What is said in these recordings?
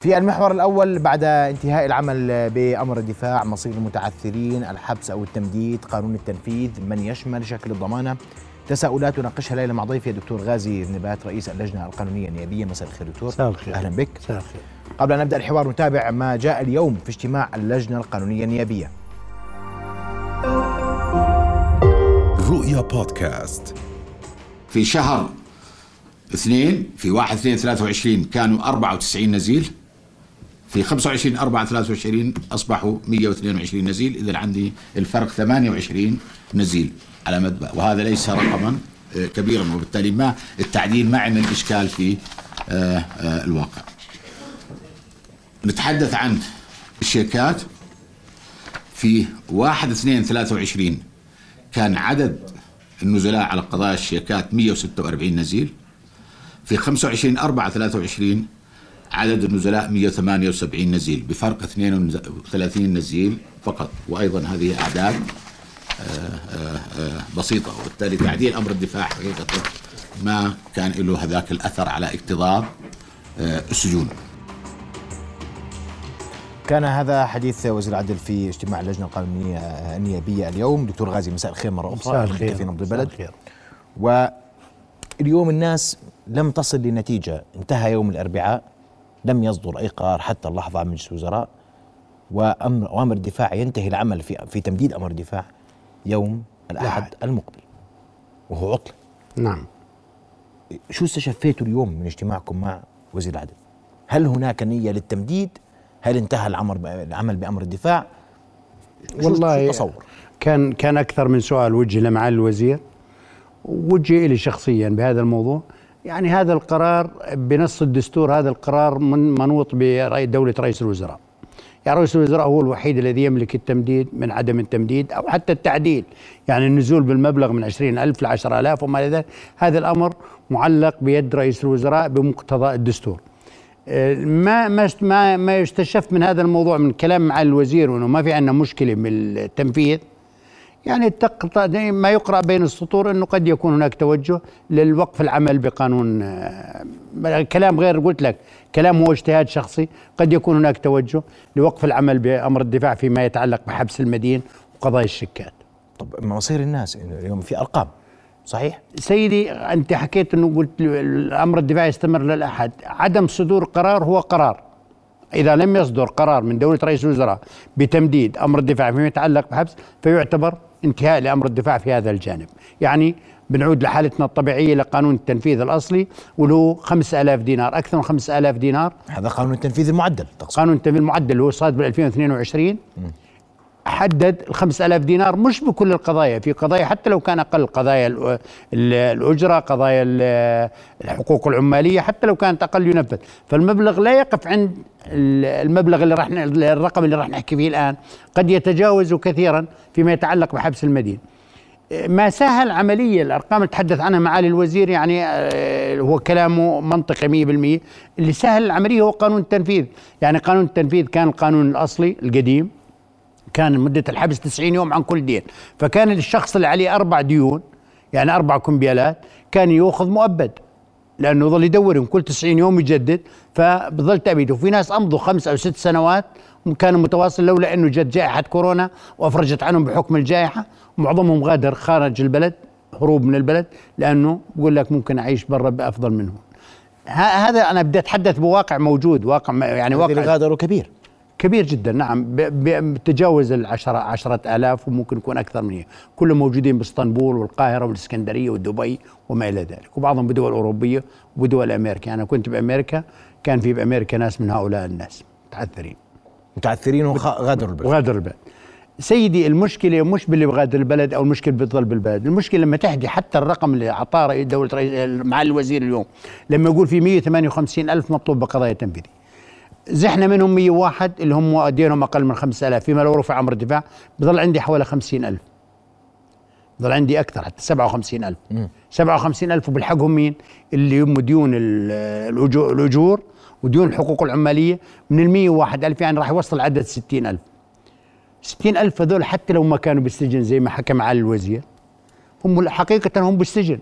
في المحور الأول بعد انتهاء العمل بأمر الدفاع مصير المتعثرين الحبس أو التمديد قانون التنفيذ من يشمل شكل الضمانة. تساؤلات نناقشها ليلة مع ضيفي الدكتور غازي نبات رئيس اللجنة القانونية النيابية. مساء الخير دكتور. أهلا بك. الخير. قبل أن نبدأ الحوار نتابع ما جاء اليوم في اجتماع اللجنة القانونية النيابية. رؤيا بودكاست. في شهر اثنين في واحد اثنين 23 كانوا 94 نزيل. في 25 4 23 أصبحوا 122 نزيل. اذا عندي الفرق 28 نزيل على مدى وهذا ليس رقما آه، كبيرا. وبالتالي ما التعديل ما عمل إشكال في آه، آه، الواقع. نتحدث عن الشيكات. في 1 2 23 كان عدد النزلاء على قضايا الشيكات 146 نزيل. في 25 4 23 عدد النزلاء 178 نزيل. بفرق 32 نزيل فقط. وأيضا هذه أعداد آه، آه، آه، بسيطة. وبالتالي تعديل أمر الدفاع حقيقة ما كان له هذاك الأثر على اكتظاظ السجون. كان هذا حديث وزير العدل في اجتماع اللجنة القانونية النيابية اليوم. دكتور غازي مساء الخير مرة أخرى. مساء الخير. في نبض مساء البلد الخير. واليوم الناس لم تصل لنتيجة. انتهى يوم الأربعاء. لم يصدر أي قرار حتى اللحظة عن مجلس الوزراء وأمر الدفاع ينتهي العمل في في تمديد أمر الدفاع يوم الأحد. المقبل وهو عطلة نعم شو استشفيتوا اليوم من اجتماعكم مع وزير العدل؟ هل هناك نية للتمديد؟ هل انتهى العمل العمل بأمر الدفاع؟ والله شو التصور؟ كان كان أكثر من سؤال وجه لمعالي الوزير ووجه لي شخصيا بهذا الموضوع يعني هذا القرار بنص الدستور هذا القرار من منوط برأي دولة رئيس الوزراء. يعني رئيس الوزراء هو الوحيد الذي يملك التمديد من عدم التمديد أو حتى التعديل. يعني النزول بالمبلغ من عشرين ألف لعشر ألاف وما إلى ذلك هذا الأمر معلق بيد رئيس الوزراء بمقتضى الدستور. ما ما ما ما يستشف من هذا الموضوع من كلام مع الوزير وإنه ما في عندنا مشكلة بالتنفيذ يعني ما يقرأ بين السطور إنه قد يكون هناك توجه للوقف العمل بقانون آه، كلام غير قلت لك كلام هو اجتهاد شخصي قد يكون هناك توجه لوقف العمل بأمر الدفاع فيما يتعلق بحبس المدين وقضايا الشيكات. طب مصير الناس اليوم في أرقام صحيح؟ سيدي أنت حكيت إنه قلت الأمر الدفاعي يستمر للأحد. عدم صدور قرار هو قرار. إذا لم يصدر قرار من دولة رئيس الوزراء بتمديد أمر الدفاع فيما يتعلق بحبس فيعتبر انتهاء لأمر الدفاع في هذا الجانب. يعني بنعود لحالتنا الطبيعية لقانون التنفيذ الأصلي وله 5000 دينار أكثر من 5000 دينار. هذا قانون التنفيذ المعدل تقصد. قانون التنفيذ المعدل اللي هو صادر بال 2022 حدد ال 5000 دينار مش بكل القضايا في قضايا حتى لو كان أقل قضايا ال- ال- الأجرة قضايا ال- الحقوق العمالية حتى لو كانت أقل ينفذ. فالمبلغ لا يقف عند ال- المبلغ اللي راح الرقم اللي راح نحكي فيه الآن. قد يتجاوز كثيرا فيما يتعلق بحبس المدين. ما سهل عملية الأرقام اللي تحدث عنها معالي الوزير يعني آه، هو كلامه منطقي 100% اللي سهل العملية هو قانون التنفيذ. يعني قانون التنفيذ كان القانون الأصلي القديم. كان مدة الحبس 90 يوم عن كل دين. فكان الشخص اللي عليه أربع ديون يعني أربع كمبيالات كان يأخذ مؤبد لأنه ظل يدورهم كل 90 يوم يجدد. فبظل تأبيد وفي ناس أمضوا خمس أو ست سنوات كانوا متواصل لولا أنه جت جائحة كورونا وأفرجت عنهم بحكم الجائحة. معظمهم غادر خارج البلد هروب من البلد لأنه بقول لك ممكن أعيش برا بأفضل منهم. هذا أنا بدي أتحدث بواقع موجود واقع يعني واقع غادروا كبير. كبير جدا. نعم بتجاوز العشرة عشرة آلاف وممكن يكون أكثر من هيك. كلهم موجودين بإسطنبول والقاهرة والإسكندرية ودبي وما إلى ذلك. وبعضهم بدول أوروبية وبدول أمريكا. أنا كنت بأمريكا كان في بأمريكا ناس من هؤلاء الناس متعثرين. متعثرين وغادروا البلد. وغادر البلد. سيدي المشكلة مش باللي بغادر البلد أو المشكلة بتضل بالبلد. المشكلة لما تحدي حتى الرقم اللي أعطاه دولة رئيس معالي الوزير اليوم لما يقول في 158 ألف مطلوب بقضايا تنفيذي زحنا منهم 101 اللي هم دينهم أقل من 5000 فيما لو رفع أمر الدفاع بضل عندي حوالي 50000 بضل عندي أكثر حتى 57000 57000 وبالحقهم مين؟ اللي هم ديون ال- الأجو- الأجور وديون الحقوق العمالية. من ال 101000 يعني راح يوصل عدد 60000 60000 هذول حتى لو ما كانوا بالسجن زي ما حكى معالي الوزير هم حقيقة هم بالسجن.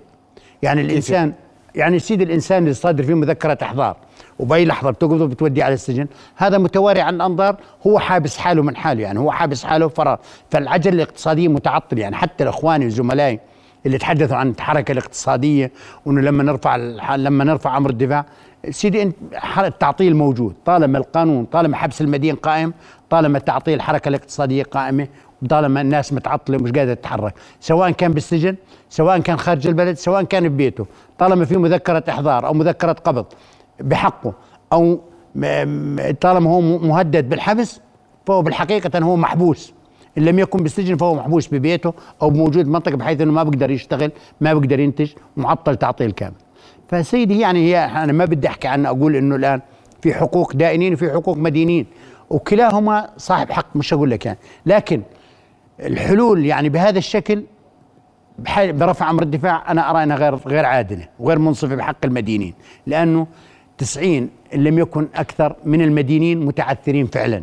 يعني؟ الإنسان يعني سيد الإنسان اللي صادر فيه مذكرة احضار وبأي لحظة بتقبضه بتوديه على السجن هذا متواري عن الأنظار هو حابس حاله من حاله يعني هو حابس حاله فرار فالعجله الاقتصاديه متعطل يعني حتى اخواني وزملائي اللي تحدثوا عن الحركة الاقتصادية وإنه لما نرفع لما نرفع أمر الدفاع سيدي أنت التعطيل موجود طالما القانون طالما حبس المدين قائم طالما تعطيل الحركة الاقتصادية قائمة طالما الناس متعطلة ومش قادرة تتحرك. سواء كان بالسجن سواء كان خارج البلد سواء كان ببيته. طالما في مذكرة إحضار أو مذكرة قبض بحقه أو طالما هو مهدد بالحبس فهو بالحقيقة هو محبوس. إن لم يكن بالسجن فهو محبوس ببيته أو موجود بمنطقه بحيث إنه ما بيقدر يشتغل ما بيقدر ينتج معطل تعطيل كامل. فسيدي يعني هي أنا ما بدي أحكي عنه أقول إنه الآن في حقوق دائنين وفي حقوق مدينين. وكلاهما صاحب حق مش أقول لك يعني. لكن الحلول يعني بهذا الشكل برفع أمر الدفاع أنا أرى انها غير غير عادلة وغير منصفة بحق المدينين لأنه 90 إن لم يكن أكثر من المدينين متعثرين فعلا.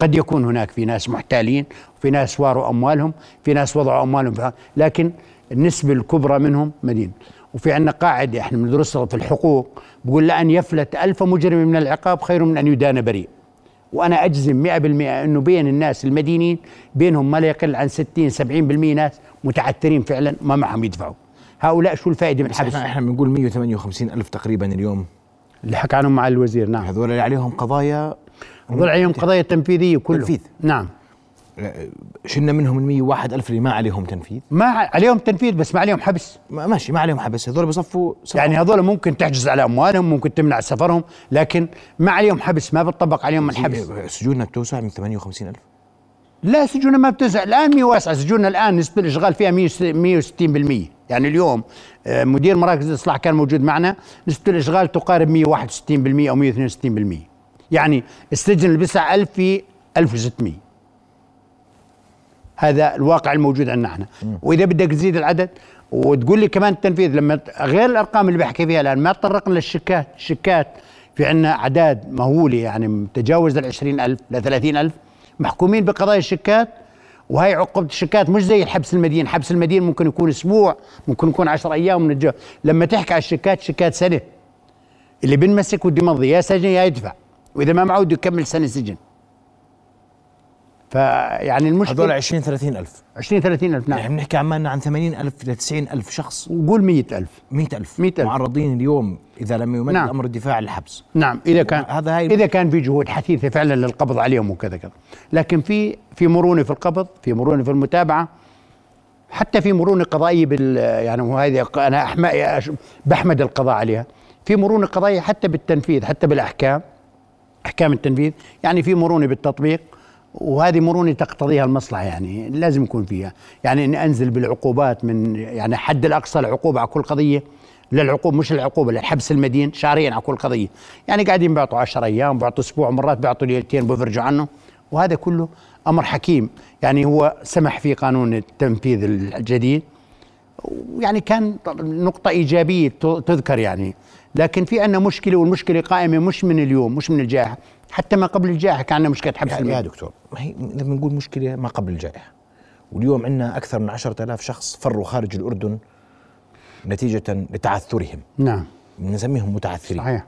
قد يكون هناك في ناس محتالين وفي ناس واروا أموالهم في ناس وضعوا أموالهم في لكن النسبة الكبرى منهم مدين. وفي عندنا قاعدة إحنا بندرسها في الحقوق بقول لأن يفلت ألف مجرم من العقاب خير من أن يدان بريء. وأنا أجزم 100% إنه بين الناس المدينين بينهم ما لا يقل عن 60 70% ناس متعثرين فعلا ما معهم يدفعوا. هؤلاء شو الفائدة من حبس؟ إحنا بنقول 158 ألف تقريبا اليوم. اللي حكى عنهم مع الوزير نعم. هذول اللي عليهم قضايا هذول عليهم قضايا تنفيذية كله تنفيذ. نعم. شلنا منهم ال 101 ألف اللي ما عليهم تنفيذ. ما عليهم تنفيذ بس ما عليهم حبس. ما ماشي ما عليهم حبس. هذول بصفوا صفوا. يعني هذول ممكن تحجز على أموالهم ممكن تمنع سفرهم لكن ما عليهم حبس ما بتطبق عليهم الحبس. سجوننا بتوسع من 58 ألف. لا سجوننا ما بتوسع. الآن مي واسعه سجوننا الآن نسبة الإشغال فيها 160% يعني اليوم آه، مدير مراكز الإصلاح كان موجود معنا. نسبة الإشغال تقارب 161% أو 162% يعني السجن اللي بيسع 1000 في 1600 هذا الواقع الموجود عندنا إحنا. وإذا بدك تزيد العدد وتقول لي كمان التنفيذ لما غير الأرقام اللي بحكي فيها الآن ما تطرقنا للشيكات الشيكات في عندنا أعداد مهولة يعني تجاوز ال 20000 ل 30000 محكومين بقضايا الشيكات وهي عقوبة الشيكات مش زي الحبس المدين. حبس المدين ممكن يكون أسبوع ممكن يكون 10 أيام من الجو. لما تحكي على الشيكات شيكات سنة. اللي بنمسك وده يمضي يا سجن يا يدفع. وإذا ما معه بده يكمل سنة سجن. فيعني هذول المشكلة 20 30 ألف. 20 30 ألف نعم. إحنا بنحكي عمالنا عن 80 ألف ل 90 ألف شخص. وقول 100 ألف. 100 ألف. 100 ألف. معرضين اليوم إذا لم يمد نعم. أمر الدفاع للحبس. نعم. إذا كان هذا هاي- إذا كان في جهود حثيثة فعلا للقبض عليهم وكذا كذا. لكن في في مرونة في القبض في مرونة في المتابعة. حتى في مرونة قضائية بال يعني وهذه أنا أحمد بحمد القضاء عليها. في مرونة قضائية حتى بالتنفيذ حتى بالأحكام. أحكام التنفيذ. يعني في مرونة بالتطبيق. وهذه مرونه تقتضيها المصلحة يعني لازم يكون فيها. يعني إني أنزل بالعقوبات من يعني حد الأقصى العقوبة على كل قضية للعقوبه مش العقوبة للحبس المدين شهريا على كل قضية. يعني قاعدين بيعطوا 10 أيام بيعطوا أسبوع مرات بيعطوا ليلتين بيفرجوا عنه وهذا كله أمر حكيم. يعني هو سمح فيه قانون التنفيذ الجديد. يعني كان نقطة إيجابية تذكر يعني. لكن في عندنا مشكلة والمشكلة قائمة مش من اليوم مش من الجائحة. حتى ما قبل الجائحة كان عندنا مشكلة حبس يا, يا المدين دكتور ما هي لما نقول مشكلة ما قبل الجائحة. واليوم عندنا أكثر من 10000 شخص فروا خارج الأردن نتيجة لتعثرهم. نعم. بنسميهم متعثرين. صحيح.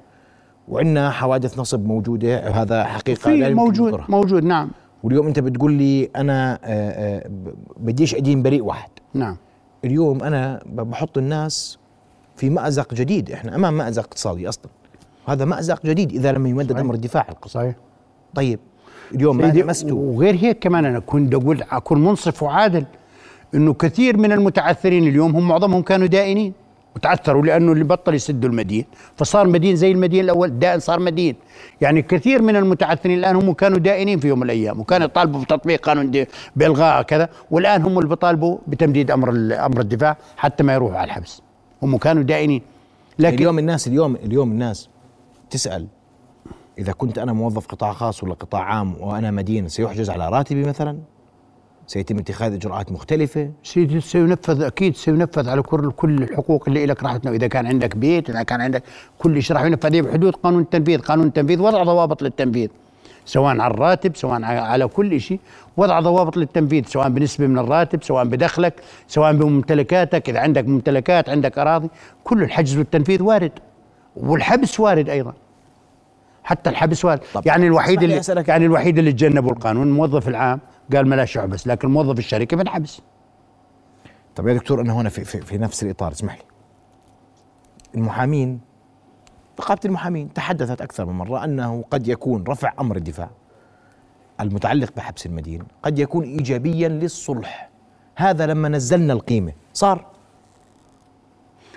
وعندنا حوادث نصب موجودة هذا حقيقة لا يمكن موجود ننكرها. موجود نعم. واليوم أنت بتقول لي أنا آه، آه، بديش أدين بريء واحد. نعم. اليوم أنا بحط الناس في مأزق جديد. إحنا أمام مأزق اقتصادي أصلا. هذا مأزق جديد إذا لم يمدد صحيح. أمر الدفاع صحيح. طيب اليوم ما لمسته؟ وغير هيك كمان أنا كنت أقول أكون منصف وعادل إنه كثير من المتعثرين اليوم هم معظمهم كانوا دائنين. وتعثروا لأنه اللي بطل يسدوا المدين. فصار مدين زي المدين الأول دائن صار مدين. يعني كثير من المتعثرين الآن هم كانوا دائنين في يوم من الأيام وكانوا يطالبوا بتطبيق قانون بإلغاء كذا. والآن هم اللي بيطالبوا بتمديد أمر ال- أمر الدفاع حتى ما يروحوا على الحبس. هم كانوا دائنين. لكن اليوم الناس اليوم اليوم الناس تسأل إذا كنت أنا موظف قطاع خاص ولا قطاع عام وأنا مدين سيحجز على راتبي مثلا؟ سيتم اتخاذ إجراءات مختلفة؟ سينفذ أكيد سينفذ على كل كل الحقوق اللي لك راح. إذا كان عندك بيت إذا كان عندك كل شيء راح ينفذ. بحدود قانون التنفيذ قانون التنفيذ وضع ضوابط للتنفيذ سواء على الراتب سواء على كل شيء وضع ضوابط للتنفيذ سواء بنسبة من الراتب سواء بدخلك سواء بممتلكاتك. إذا عندك ممتلكات عندك أراضي كل الحجز والتنفيذ وارد. والحبس وارد أيضا. حتى الحبس وارد. طب يعني الوحيد اللي أسألك- يعني الوحيد اللي تجنبوا القانون الموظف العام قال ما لا بس لكن موظف الشركة بنحبس طب يا دكتور أنا هنا في, في, في نفس الإطار اسمح لي. المحامين نقابه المحامين تحدثت أكثر من مرة أنه قد يكون رفع أمر الدفاع المتعلق بحبس المدين قد يكون ايجابيا للصلح. هذا لما نزلنا القيمة صار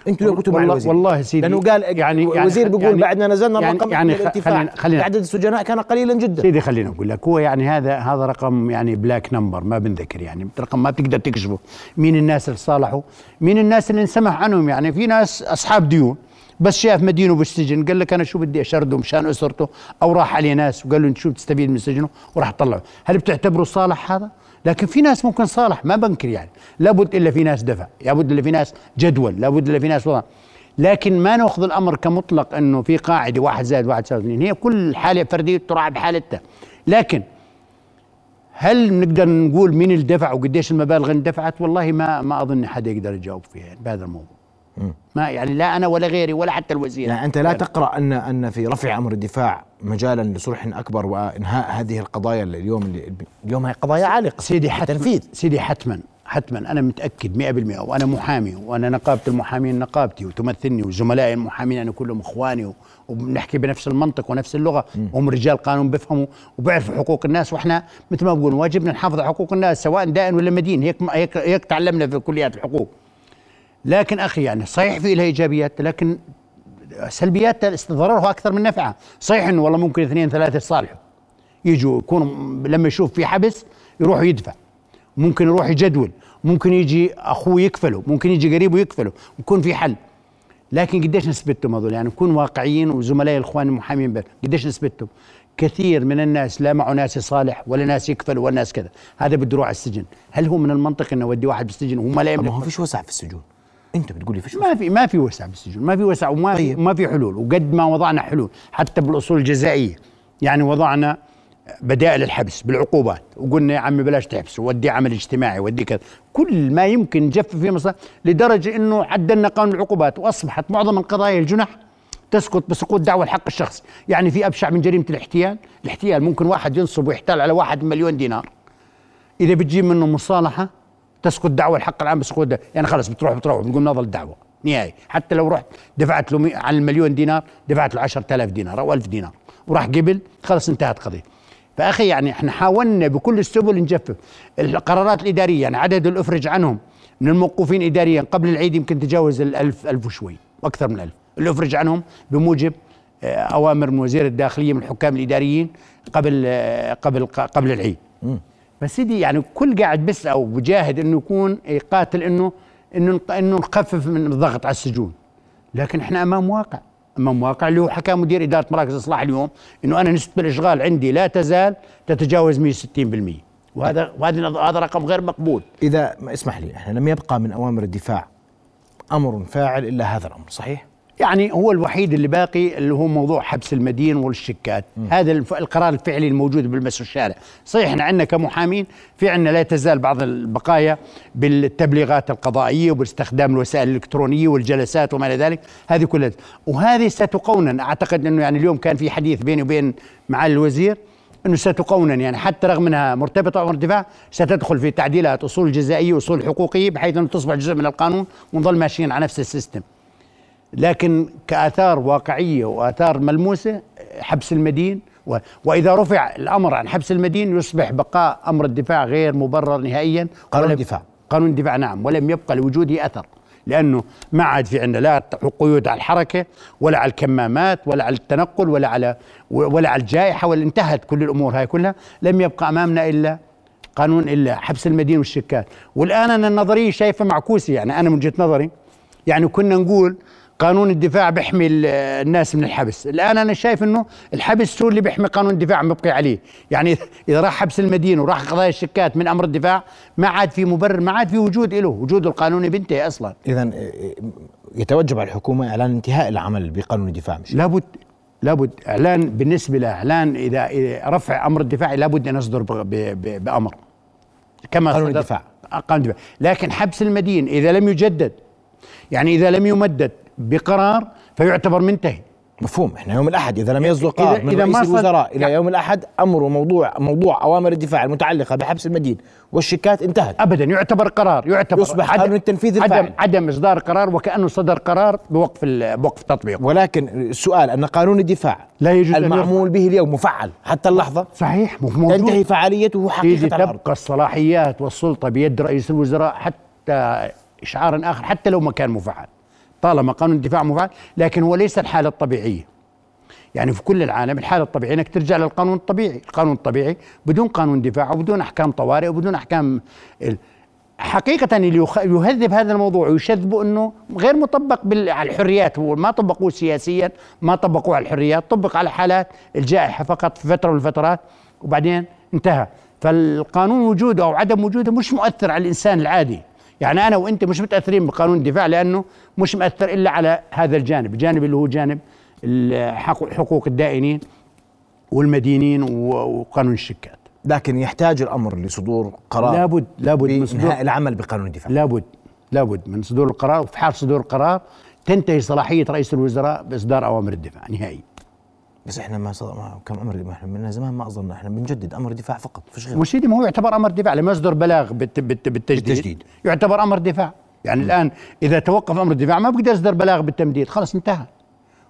أنتوا لو كنتوا مع والله- الوزير. والله سيدي لأنه قال يعني- يعني يعني- الوزير بيقول يعني- بعد ما نزلنا يعني- الرقم يعني يعني الارتفاع خلينا- خلينا- عدد السجناء كان قليلا جدا. سيدي خلينا أقول لك هو يعني هذا هذا رقم يعني black number ما بنذكر يعني رقم ما بتقدر تكشفه مين الناس اللي صالحوا؟ مين الناس اللي انسمح عنهم؟ يعني في ناس أصحاب ديون بس شاف مدينه بالسجن قال لك أنا شو بدي أشرده مشان أسرته؟ أو راح عليه ناس وقال له أنت شو بتستفيد من سجنه؟ وراح طلعه. هل بتعتبره صالح هذا؟ لكن في ناس ممكن صالح ما بنكر يعني. لابد إلا في ناس دفع لابد إلا في ناس جدول لابد إلا في ناس وضع. لكن ما نأخذ الأمر كمطلق إنه في قاعدة واحد زائد واحد يساوي اثنين. هي كل حالة فردية تراعى بحالتها. لكن هل نقدر نقول مين اللي دفع وقديش المبالغ اللي دفعت والله ما ما أظن حدا يقدر يجاوب فيها يعني بهذا الموضوع. ما يعني لا أنا ولا غيري ولا حتى الوزير. يعني أنت لا تقرأ أن أن في رفع أمر الدفاع مجالا لصلح أكبر وإنهاء هذه القضايا اللي اليوم اللي اليوم هي قضايا عالقة. سيدي حتما. تنفيذ. سيدي حتما. حتما. أنا متأكد 100% وأنا محامي. وأنا نقابة المحامين نقابتي. وتمثلني. وزملائي المحامين. أنا كلهم إخواني. وبنحكي بنفس المنطق ونفس اللغة. وهم رجال قانون بيفهموا وبيعرفوا حقوق الناس. وإحنا مثل ما بقول واجبنا نحافظ على حقوق الناس. سواء دائن ولا مدين. هيك هيك هيك تعلمنا في كليات الحقوق. لكن أخي يعني صحيح في لها إيجابيات. لكن سلبيات ضررها أكثر من نفعها. صحيح إنه والله ممكن اثنين ثلاثة يصالحوا يجوا يكونوا لما يشوف في حبس يروح يدفع. ممكن يروح يجدول. ممكن يجي أخوه يكفله. ممكن يجي قريبه يكفله. يكون في حل. لكن قديش نسبتهم هذول؟ يعني نكون واقعيين وزملائي الإخوان المحامين بل. قديش نسبتهم كثير من الناس لا معه ناس يصالح ولا ناس يكفل ولا ناس كذا. هذا بده يروح على السجن. هل هو من المنطق إنه اودي واحد بالسجن وهم لا ما هو فيش وسع في السجون. انت بتقول لي فيش ما في ما في وسع بالسجون ما في وسع وما طيب. في ما في حلول وقد ما وضعنا حلول حتى بالأصول الجزائية. يعني وضعنا بدائل الحبس بالعقوبات وقلنا يا عمي بلاش تحبس ودي عمل اجتماعي ودي كذا. كل ما يمكن نجفف فيه مصر لدرجة إنه عدلنا قانون العقوبات وأصبحت معظم القضايا الجنح تسقط بسقوط دعوى الحق الشخصي يعني في أبشع من جريمة الاحتيال الاحتيال ممكن واحد ينصب ويحتال على واحد مليون دينار. إذا بتجيب منه مصالحة تسقط دعوى الحق العام بسقوط ده. يعني خلص بتروح بتروح بتقوم ناظر الدعوه نهائي. حتى لو رحت دفعت له على المليون دينار دفعت له 10000 دينار أو 1000 دينار. وراح قبل خلص انتهت قضية. فأخي يعني إحنا حاولنا بكل السبل نجفف. القرارات الإدارية يعني عدد الأفرج عنهم من الموقوفين إداريا قبل العيد يمكن تجاوز الألف ألف وشوي وأكثر من ألف. الأفرج عنهم بموجب آه، أوامر من وزير الداخلية من الحكام الإداريين قبل آه، قبل قبل العيد. بس سيدي يعني كل قاعد بيسعى وبجاهد إنه يكون يقاتل إنه إنه إنه نخفف من الضغط على السجون. لكن إحنا أمام واقع. أمام واقع اللي هو حكى مدير إدارة مراكز الاصلاح اليوم إنه أنا نسبة الإشغال عندي لا تزال تتجاوز 160% وهذا وهذا هذا رقم غير مقبول. إذا ما اسمح لي إحنا لم يبقى من أوامر الدفاع أمر فاعل إلا هذا الأمر صحيح؟ يعني هو الوحيد اللي باقي اللي هو موضوع حبس المدين والشيكات هذا القرار الفعلي الموجود بالمس الشارع. صحيح إحنا عندنا كمحامين في عندنا لا تزال بعض البقايا بالتبليغات القضائية وباستخدام الوسائل الإلكترونية والجلسات وما إلى ذلك. هذه كلها. وهذه ستقونن. أعتقد إنه يعني اليوم كان في حديث بيني وبين معالي الوزير إنه ستقونن. يعني حتى رغم إنها مرتبطة بامر الدفاع ستدخل في تعديلات أصول جزائية وأصول حقوقية بحيث إنه تصبح جزء من القانون ونظل ماشيين على نفس السيستم. لكن كآثار واقعية وآثار ملموسة حبس المدين و... وإذا رفع الأمر عن حبس المدين يصبح بقاء أمر الدفاع غير مبرر نهائيا. قانون الدفاع. قانون الدفاع نعم. ولم يبقى لوجوده أثر لأنه ما عاد في عندنا لا قيود على الحركة ولا على الكمامات ولا على التنقل ولا على ولا على الجائحة ولا انتهت كل الأمور هاي كلها. لم يبقى أمامنا إلا قانون إلا حبس المدين والشيكات والآن أنا النظريه شايفه معكوسة يعني أنا من وجهة نظري يعني كنا نقول قانون الدفاع بيحمي ال- الناس من الحبس. الآن أنا شايف إنه الحبس هو اللي بيحمي قانون الدفاع مبقي عليه. يعني إذا راح حبس المدين وراح قضايا الشيكات من أمر الدفاع ما عاد في مبرر ما عاد في وجود له. وجوده القانوني بينتهي أصلا. اذا يتوجب على الحكومة إعلان انتهاء العمل بقانون الدفاع مش؟ لابد لابد. إعلان بالنسبة لاعلان اذا إذا رفع أمر الدفاع لابد أن يصدر بأمر. كما قانون الدفاع. قانون الدفاع. لكن حبس المدين إذا لم يجدد يعني إذا لم يمدد بقرار فيعتبر منتهي. مفهوم. إحنا يوم الأحد إذا لم يصدر قرار إذا- من إذا رئيس ما الوزراء إلى يوم الأحد أمر موضوع موضوع أوامر الدفاع المتعلقة بحبس المدين والشيكات انتهت. ابدا. يعتبر قرار يعتبر يصبح قانون التنفيذ عدم الفاعل. عدم إصدار قرار وكأنه صدر قرار بوقف بوقف تطبيقه. ولكن السؤال أن قانون الدفاع لا يجوز المعمول به اليوم مفعل. حتى اللحظة صحيح مو موجود. تنتهي فعاليته حقيقة تبقى الصلاحيات والسلطة بيد رئيس الوزراء حتى إشعار آخر حتى لو ما كان مفعل. طالما قانون الدفاع مفعل لكن هو ليس الحاله الطبيعيه يعني في كل العالم الحاله الطبيعيه إنك ترجع للقانون الطبيعي، القانون الطبيعي بدون قانون دفاع وبدون أحكام طوارئ وبدون أحكام ال- حقيقة اللي يهذب هذا الموضوع ويشذبه إنه غير مطبق على الحريات. هو ما طبقوه سياسيا ما طبقوه على الحريات طبق على حالات الجائحة فقط في فترة من الفترات وبعدين انتهى. فالقانون وجوده أو عدم وجوده مش مؤثر على الإنسان العادي. يعني أنا وأنت مش متأثرين بقانون الدفاع لأنه مش مؤثر إلا على هذا الجانب الجانب اللي هو جانب حقوق الدائنين والمدينين وقانون الشيكات لكن يحتاج الأمر لصدور قرار لابد لابد من صدور العمل بقانون الدفاع. لابد لابد من صدور القرار وفي حال صدور القرار تنتهي صلاحية رئيس الوزراء بإصدار أوامر الدفاع نهائي. بس إحنا ما ما كم أمر ما إحنا من زمان ما أظن إحنا بنجدد أمر دفاع فقط فيش غير. وسيدي ما هو يعتبر أمر دفاع لما يصدر بلاغ بالت بالت بالتجديد, بالتجديد. يعتبر أمر دفاع. يعني الآن إذا توقف أمر الدفاع ما بيقدر يصدر بلاغ بالتمديد خلاص انتهى.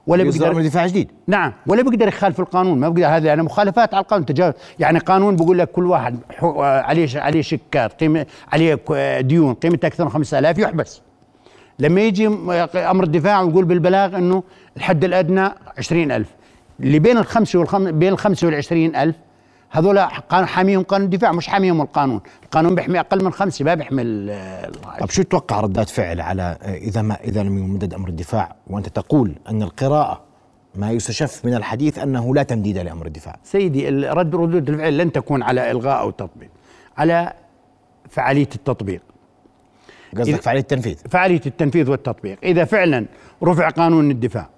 ولا يصدر أمر بيقدر دفاع جديد. نعم ولا بيقدر يخالف القانون ما بيقدر هذا يعني مخالفات على القانون تجاوز. يعني قانون بيقول لك كل واحد عليه عليه شيكات قيمه عليه ديون قيمتها أكثر من 5000 يحبس. لما يجي م- أمر الدفاع ويقول بالبلاغ إنه الحد الأدنى 20000 اللي بين الخمسة والخم بين الخمسة والعشرين ألف هذول حاميهم قانون الدفاع مش حاميهم القانون. القانون بيحمي أقل من خمسة ما بيحمي ال- طب شو تتوقع ردات فعل على إذا ما إذا لم يمدد أمر الدفاع؟ وأنت تقول أن القراءة ما يستشف من الحديث أنه لا تمديد لأمر الدفاع. سيدي رد ردود الفعل لن تكون على إلغاء أو تطبيق على فعالية التطبيق. قصدك إذا- فعالية التنفيذ؟ فعالية التنفيذ والتطبيق. إذا فعلا رفع قانون الدفاع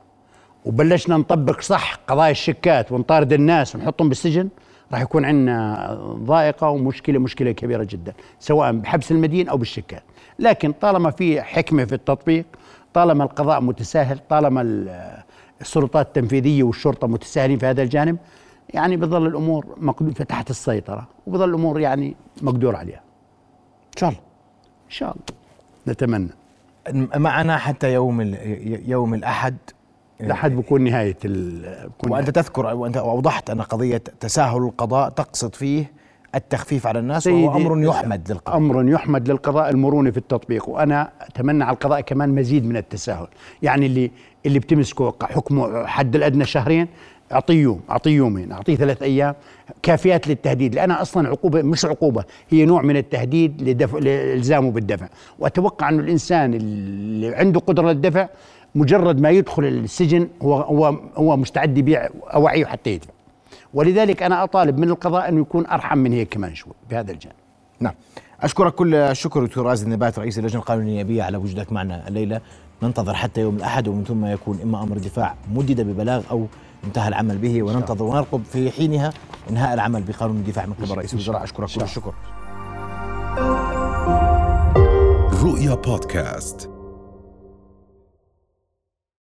وبلشنا نطبق صح قضايا الشيكات ونطارد الناس ونحطهم بالسجن راح يكون عندنا ضائقة ومشكلة مشكلة كبيرة جدا سواء بحبس المدين أو بالشيكات. لكن طالما في حكمة في التطبيق طالما القضاء متساهل طالما ال- السلطات التنفيذية والشرطة متساهلين في هذا الجانب يعني بظل الأمور مقدور تحت السيطرة وبظل الأمور يعني مقدور عليها. إن شاء الله. إن شاء الله. نتمنى. معنا حتى يوم يوم الأحد. لحد بكون نهاية ال- بكون وأنت تذكر وأنت اوضحت أن قضية تساهل القضاء تقصد فيه التخفيف على الناس وهو أمر يحمد للقضاء. أمر يحمد للقضاء المرونة في التطبيق وأنا أتمنى على القضاء كمان مزيد من التساهل. يعني اللي اللي بتمسكه حكمه حد الأدنى شهرين أعطيه يوم أعطيه يومين أعطيه ثلاث أيام كافيات للتهديد لأن أصلا عقوبة مش عقوبة هي نوع من التهديد لدفع لإلزامه بالدفع. وأتوقع أنه الإنسان اللي عنده قدرة للدفع مجرد ما يدخل السجن هو هو هو مستعد يبيع اوعيه حتى يدفع ولذلك أنا أطالب من القضاء انه يكون أرحم من هيك كمان شوي بهذا الجانب. نعم. أشكرك كل الشكر دكتور رازي النبات رئيس اللجنة القانونية النيابيه على وجودك معنا الليلة. ننتظر حتى يوم الأحد ومن ثم يكون إما أمر دفاع مدد ببلاغ أو انتهى العمل به. وننتظر ونرقب في حينها إنهاء العمل بقانون الدفاع من قبل رئيس الوزراء. أشكرك كل الشكر. رؤيا بودكاست.